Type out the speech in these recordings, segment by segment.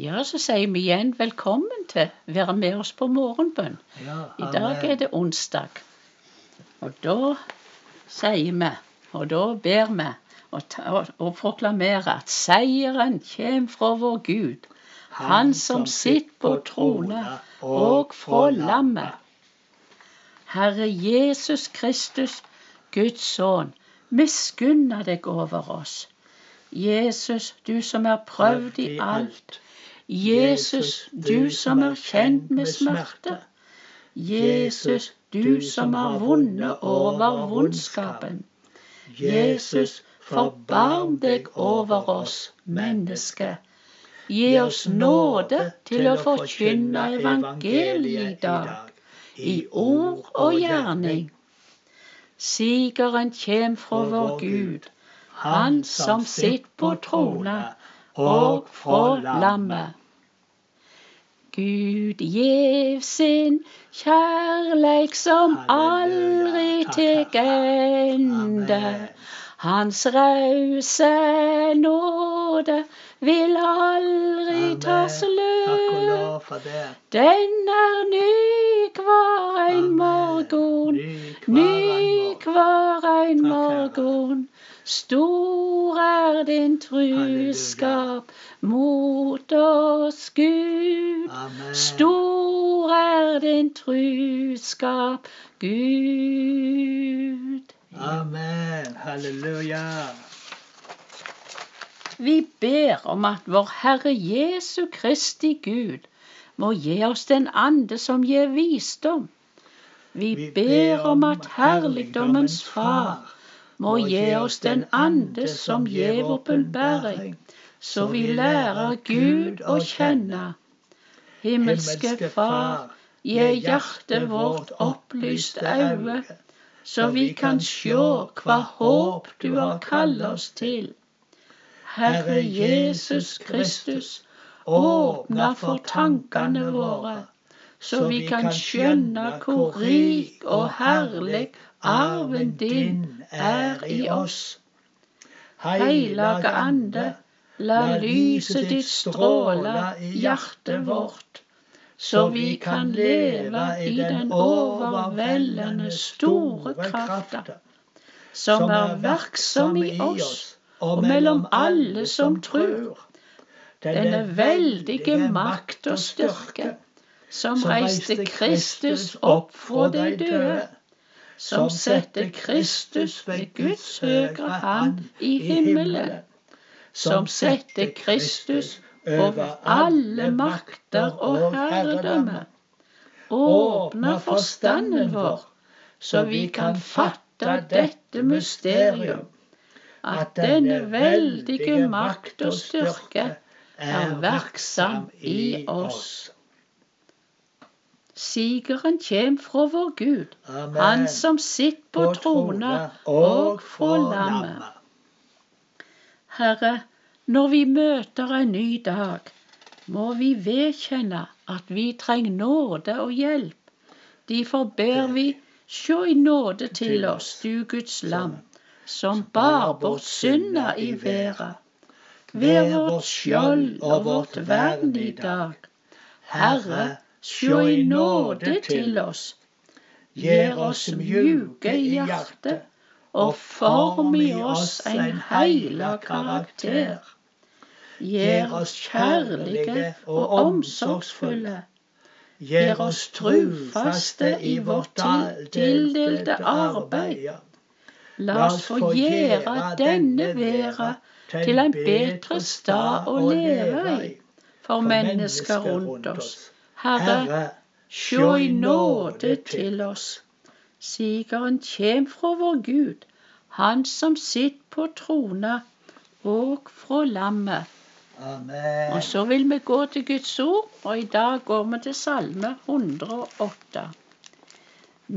Ja, så sier vi igjen velkommen til å være med oss på morgenbønn. Ja, I dag er det onsdag. Og da sier vi, og da ber vi og, ta, og, og proklamerer at seieren kommer fra vår Gud, Han som sitter på trona, og fra lammet. Herre Jesus Kristus, Guds sønn, miskunna deg over oss. Jesus, du som er prøvd i alt. Jesus, du som er kjent med smerte. Jesus, du som har vunnet over vondskapen. Jesus, forbarm deg over oss mennesker. Gi oss nåde til å forkynne evangeliet i dag, i ord og gjerning. Sigeren kjem fra vår Gud, Han som sitter på trona, og fra lammet. Gud gjev sin kjærleik som aldri tek ende. Hans rause nåde vil aldri ta slutt. Den er ny hver ein morgen, ny hver ein morgen. Stor er din truskap mot oss, Gud. Stor er din truskap, Gud. Amen. Halleluja. Vi ber om at vår Herre Jesu Kristi Gud må gi oss den ande som gir visdom. Vi ber om at herligdommens Far må gi oss den ande som gir åpenbaring, så vi lærer Gud å kjenne. Himmelske Far, gi hjertet vårt opplyst øye, så vi kan sjå hva håp du har kalt oss til. Herre Jesus Kristus, åpna for tankene våre, så vi kan skjønne hvor rik og herlig arven din er i oss. Heilage Ande, la lyset ditt stråle i hjertet vårt, så vi kan leve i den overveldende store krafta som er verksom i oss og mellom alle som tror. Denne veldige makt og styrke som reiste Kristus opp fra de døde, som setter Kristus ved Guds høyre hand i himmelen, som setter Kristus over alle makter og herredømme. Åpne forstanden vår, så vi kan fatte dette mysterium, at denne veldige makt og styrke er verksam i oss. Sigeren kjem fra vår Gud, Han som sitter på trona og fra lammet. Herre, når vi møter en ny dag, må vi vedkjenne at vi trenger nåde og hjelp. Derfor ber vi, sjå i nåde til oss, du Guds lam, som bar bort synda i verden. Vær vårt skjold og vårt vern i dag. Herre, sjå i nåde til oss. Gjør oss mjuke i hjertet, og form i oss en heila karakter. Gjør oss kjærlige og omsorgsfulle. Gjør oss trufaste i vårt tildelte arbeid. La oss få gjøre denne verda til en bedre stad å leve i for mennesker rundt oss. Herre, sjå i nåde til oss. Sigeren kjem fra vår Gud, Han som sitter på trona, og fra lammet. Amen. Og så vil vi gå til Guds ord, og i dag går vi til Salme 108.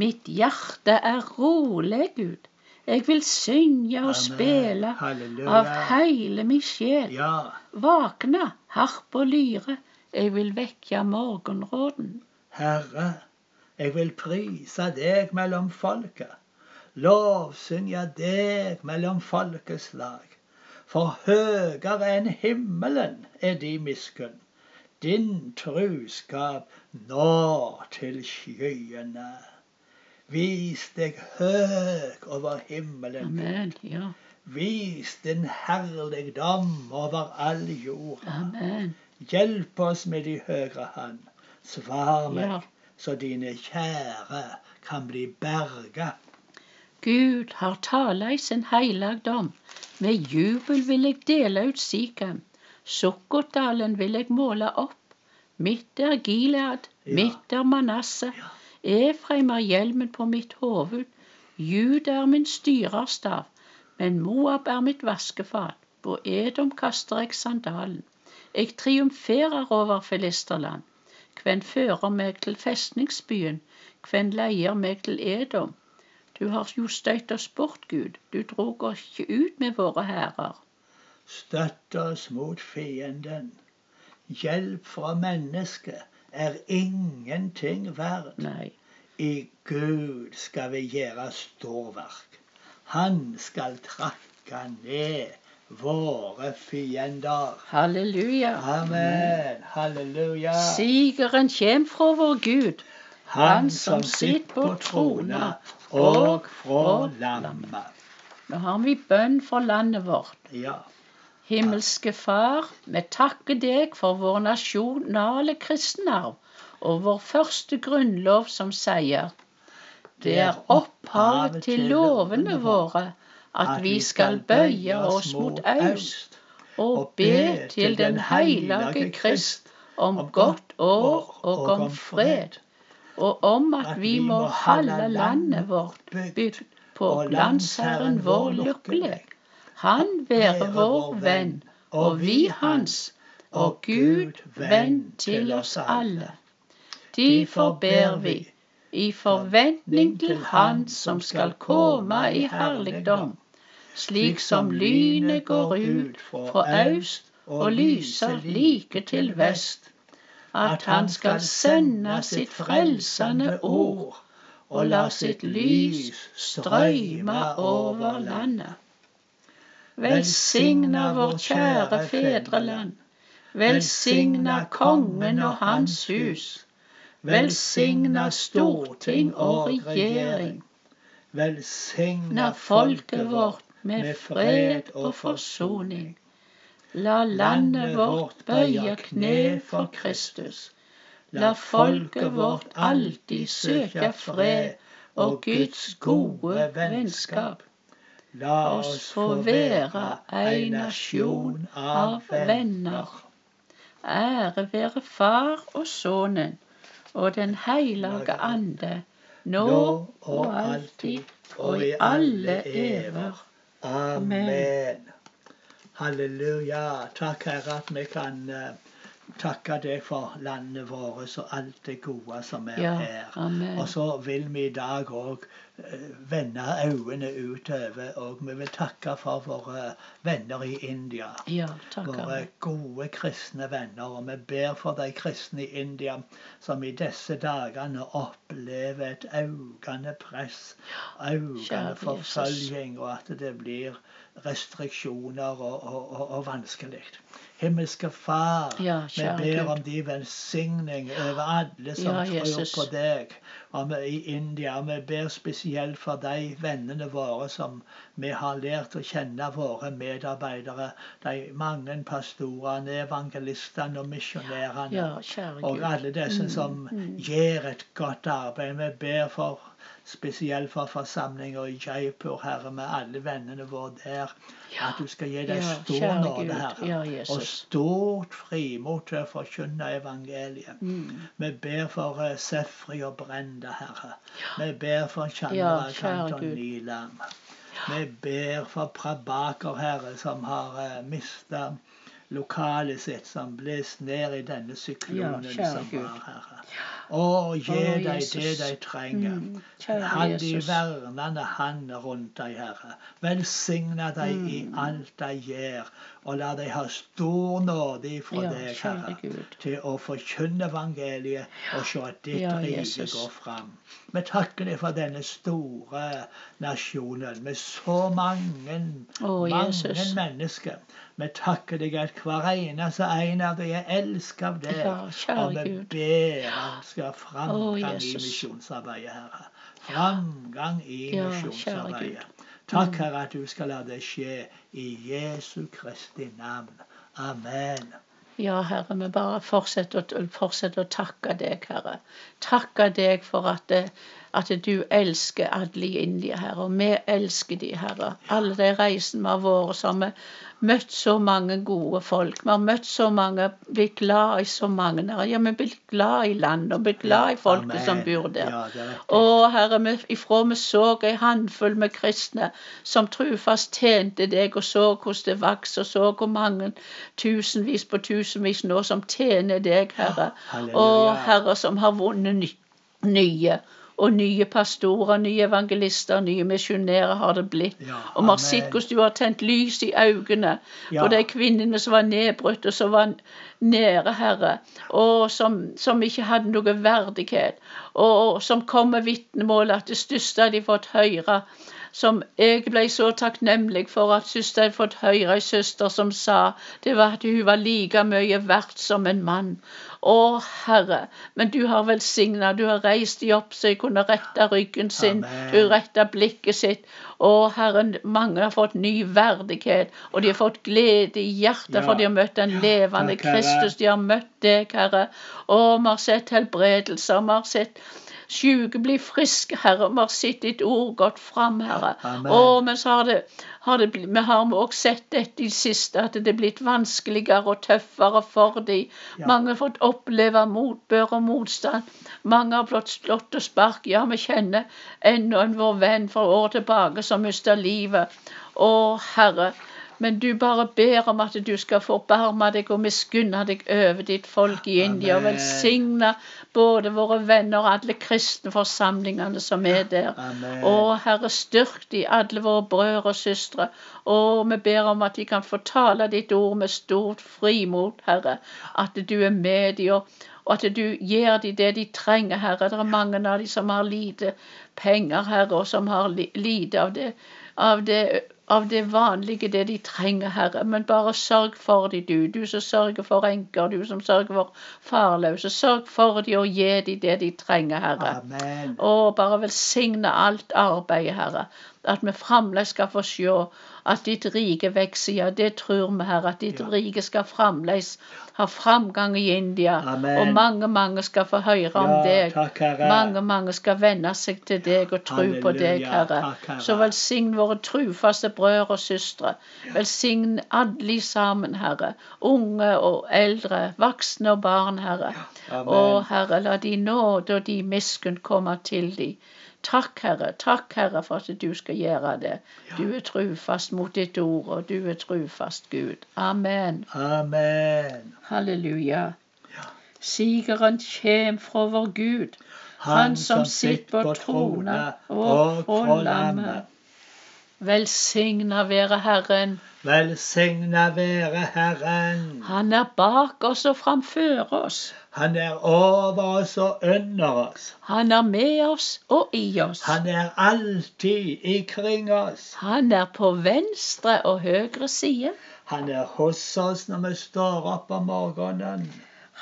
Mitt hjerte er rolig, Gud. Jeg vil synge og spille av hele min sjel. Ja. Våkne, harp og lyre, jeg vil vekke morgenråden. Herre, jeg vil prise deg mellom folket, lovsynge deg mellom folkeslag. For høyere enn himmelen er de miskunn. din truskap når til skyene. Vis deg høg over himmelen. Amen. Ja. Vis din herligdom over all jord. Amen. Hjelp oss med de høyre hand. Svar meg, Ja. så dine kjære kan bli berga. Gud har tala i sin heilagdom. Med jubel vil jeg dele ut Sikhem. Sukkotdalen vil jeg måle opp. Mitt er Gilead, Ja. mitt er Manasseh. Efraim er hjelmen på mitt hoved. Jud er min styrerstav. Men Moab er mitt vaskefat. På Edom kaster jeg sandalen. Jeg triumferer over filisterland. Hvem fører meg til festningsbyen? Hvem leier meg til Edom? Du har jo støtt oss bort, Gud. Du drog oss ikke ut med våre hærer. Støtt oss mot fienden. Hjelp fra mennesket er ingenting verdt. Nei. I Gud skal vi gjøre storverk. Han skal trakke ned våre fiender. Halleluja. Amen. Halleluja. Sigeren kjem fra vår Gud. Han som sitter på trona og fra lammet. Nå har vi bønn for landet vårt. Ja. Himmelske Far, vi takker deg for vår nasjonale kristenarv og vår første grunnlov som sier det er opphavet til lovene våre at vi skal bøye oss mot øst og be til den hellige Krist om godt år og om fred, og om at vi må holde landet vårt bygd på landsherren vår lykkelig. Han være vår venn, og vi hans, og Gud venn til oss alle. Derfor ber vi, i forventning til Han som skal komme i herligdom, slik som lynet går ut fra øst og lyser like til vest, at Han skal sende sitt frelsende ord og la sitt lys strøyme over landet. Velsigna vårt kjære fedreland. Velsigna kongen og hans hus. Velsigna storting og regjering. Velsigna folket vårt med fred og forsoning. La landet vårt bøye kne for Kristus. La folket vårt alltid søke fred og Guds gode vennskap. La oss få være ei nasjon av venner. Ære være Far og Sønnen og Den hellige ande, nå og alltid og i alle ever. Amen. Halleluja. Takk, Herre, at vi kan eh, takke deg for landet vårt og alt det gode som er Ja, her. amen. Og så vil vi i dag òg vende øynene utover, og vi vil takke for våre venner i India. Ja, Våre gode kristne venner. Og vi ber for de kristne i India som i disse dagene opplever et økende press, økende forfølging, og at det blir restriksjoner og, og, og, og vanskelig. Himmelske Far, Ja, vi ber om de velsigning over alle som Ja, tror på deg og i India. Vi ber spesielt for de vennene våre som vi har lært å kjenne, våre medarbeidere. De mange pastorene, evangelistene og misjonærene. Ja, ja, Og alle disse som gjør et godt arbeid. Vi ber for spesielt for forsamlinger i Jaipur, Herre, med alle vennene våre der. At du skal gi deg Ja, stor nåde, Herre. Ja, og stort frimot til å forkynne evangeliet. Mm. Vi ber for uh, Sefri og Brenda, Herre. Vi ber for Ja, Chandra ja. Kantonilam. Vi ber for Prabaker, Herre, som har uh, mista lokalet sitt, som bles ned i denne syklonen Ja, som Gud. var, Herre. Og gi deg dem det de trenger. Mm, kjære de vernende hand rundt deg, Herre. Velsigna mm. i alt de gjør, og la dem ha stor nåde ifra Ja, deg, Herre, Gud. til å forkynne evangeliet og se at ditt Ja, rike Jesus. går fram. Vi takker deg for denne store nasjonen med så mange, oh, mange Jesus. mennesker Vi takker deg at hver eneste en av dem er elsket av deg. Ja, og vi ber han skal framgang oh, i misjonsarbeidet, Herre. Framgang i Ja, misjonsarbeidet. Takk, Herre, at du skal la det skje i Jesu Kristi navn. Amen. Ja, Herre, vi bare fortsetter, å- fortsetter å takke deg, Herre. Takke deg for at, det- at du elsker alle i India, Herre. Og vi elsker de, Herre. Alle de reisene vi har vært, så har møtt så mange gode folk. Vi har møtt så mange, blitt glad i så mange, Herre. Ja, vi er blitt glad i landet og blitt glad i folket som bor der. Ja. Å, Herre, vi- ifra vi så ei håndfull med kristne som trufast tjente deg, og så hvordan det vokste, og så hvor mange tusenvis på tusenvis nå som tjener deg, Herre. halleluja. Og Herre, som har vunnet nye. Og nye pastorer, nye evangelister, nye misjonærer har det blitt. Ja, og vi har sett hvordan du har tent lys i øynene Ja. på de kvinnene som var nedbrutt, og som var nære Herre, og som, som ikke hadde noe verdighet, og, og som kom med vitnemål at det største de fått høre. Som jeg ble så takknemlig for at søster hadde fått høre ei søster som sa det var at hun var like mye verdt som en mann. Å, Herre, men du har velsigna, du har reist de opp så jeg kunne rette ryggen sin, Amen. du retta blikket sitt. Å, Herre, mange har fått ny verdighet, og de har fått glede i hjertet, Ja. for de har møtt den levende takk, Kristus. De har møtt deg, Herre. Å, vi har sett helbredelser, vi har sett Sjuke bli friske, Herre. Vi har sett ditt ord gått fram, Herre. Amen. Og men så har det, har det vi har også sett dette i det siste, at det er blitt vanskeligere og tøffere for dem. Ja. Mange har fått oppleve motbør og motstand. Mange har blitt slått og spark. Ja, vi kjenner ennå en vår venn for år tilbake som mista livet. Å, Herre. Men du bare ber om at du skal forbarme deg og miskunne deg over ditt folk i India. Og velsigne både våre venner og alle kristne forsamlingene som er der. Amen. Og Herre, styrk de, alle våre brødre og søstre. Og vi ber om at de kan få tale ditt ord med stort frimot, Herre. At du er med dem, og, og at du gir dem det de trenger, Herre. Det er mange av dem som har lite penger, Herre, og som har lite av det, av det av det vanlige, det de trenger, Herre. Men bare sørg for dem, du. Du som sørger for enker, du som sørger for farløse. Sørg for dem og gi dem det de trenger, Herre. Amen. Og bare velsigne alt arbeidet, Herre. At vi fremdeles skal få se at ditt rike vokser. Ja, det tror vi, Herre. At ditt Ja. rike skal fremdeles ha framgang i India. Amen. Og mange, mange skal få høre om Ja, deg. takk, Herre. Mange, mange skal venne seg til deg og tro på deg, Herre. Takk, Herre. Så velsign våre trufaste brødre og søstre. Velsign alle sammen, Herre. Unge og eldre, voksne og barn, Herre. Og Herre, la de nåde og de miskunn komme til de. Takk, Herre, takk, Herre, for at du skal gjøre det. Du er trufast mot ditt ord, og du er trufast, Gud. Amen. Amen. Halleluja. Sigeren kjem fra vår Gud, han som sitter på trona og på lammet. Velsigna være Herren. Velsigna være Herren. Han er bak oss og framfor oss. Han er over oss og under oss. Han er med oss og i oss. Han er alltid ikring oss. Han er på venstre og høyre side. Han er hos oss når vi står opp om morgenen.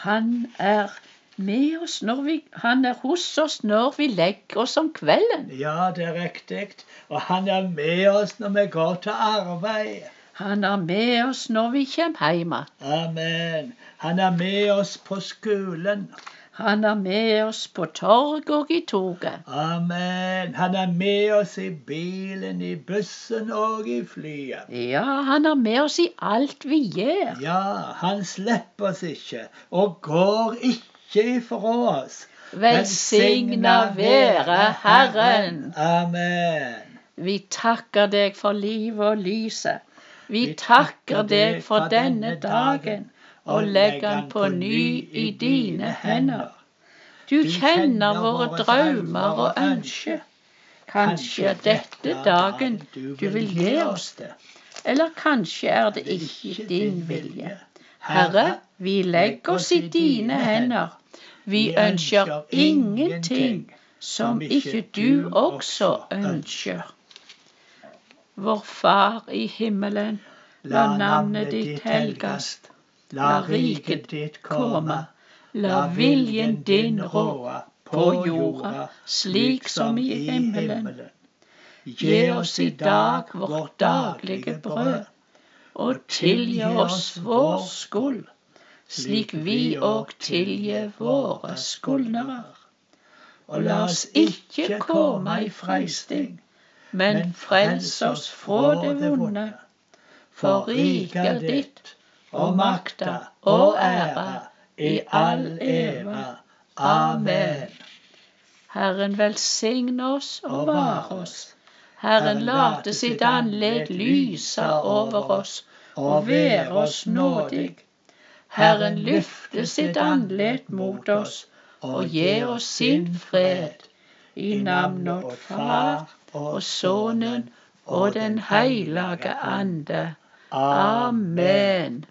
Han er med oss når vi Han er hos oss når vi legger oss om kvelden. Ja, det er riktig. Og han er med oss når vi går til arbeid. Han er med oss når vi kommer hjem. Amen. Han er med oss på skolen. Han er med oss på torg og i toget. Amen. Han er med oss i bilen, i bussen og i flyet. Ja, han er med oss i alt vi gjør. Ja, han slipper oss ikke og går ikke ifra oss. Velsigna være Herren. Amen. Vi takker deg for livet og lyset. Vi takker deg for denne dagen og legger den på ny i dine hender. Du kjenner våre drømmer og ønsker. Kanskje er dette dagen du vil gi oss det, eller kanskje er det ikke din vilje. Herre, vi legger oss i dine hender. Vi ønsker ingenting som ikke du også ønsker. Vår Far i himmelen. La navnet ditt helgast. La riket ditt komme. La viljen din råde på jorda, slik som i himmelen. Gi oss i dag vårt daglige brød, og tilgi oss vår skyld, slik vi òg tilgir våre skuldnere. Og la oss ikke komme i freisting, men frels oss fra det vonde. For riket ditt, og makta og æra i all eva. Amen. Herren velsigne oss og vare oss. Herren late sitt anledd lyse over oss og være oss nådig. Herren løfte sitt anlet mot oss og gi oss sin fred. I navnet vårt Far og Sønnen og Den hellige Ande. Amen.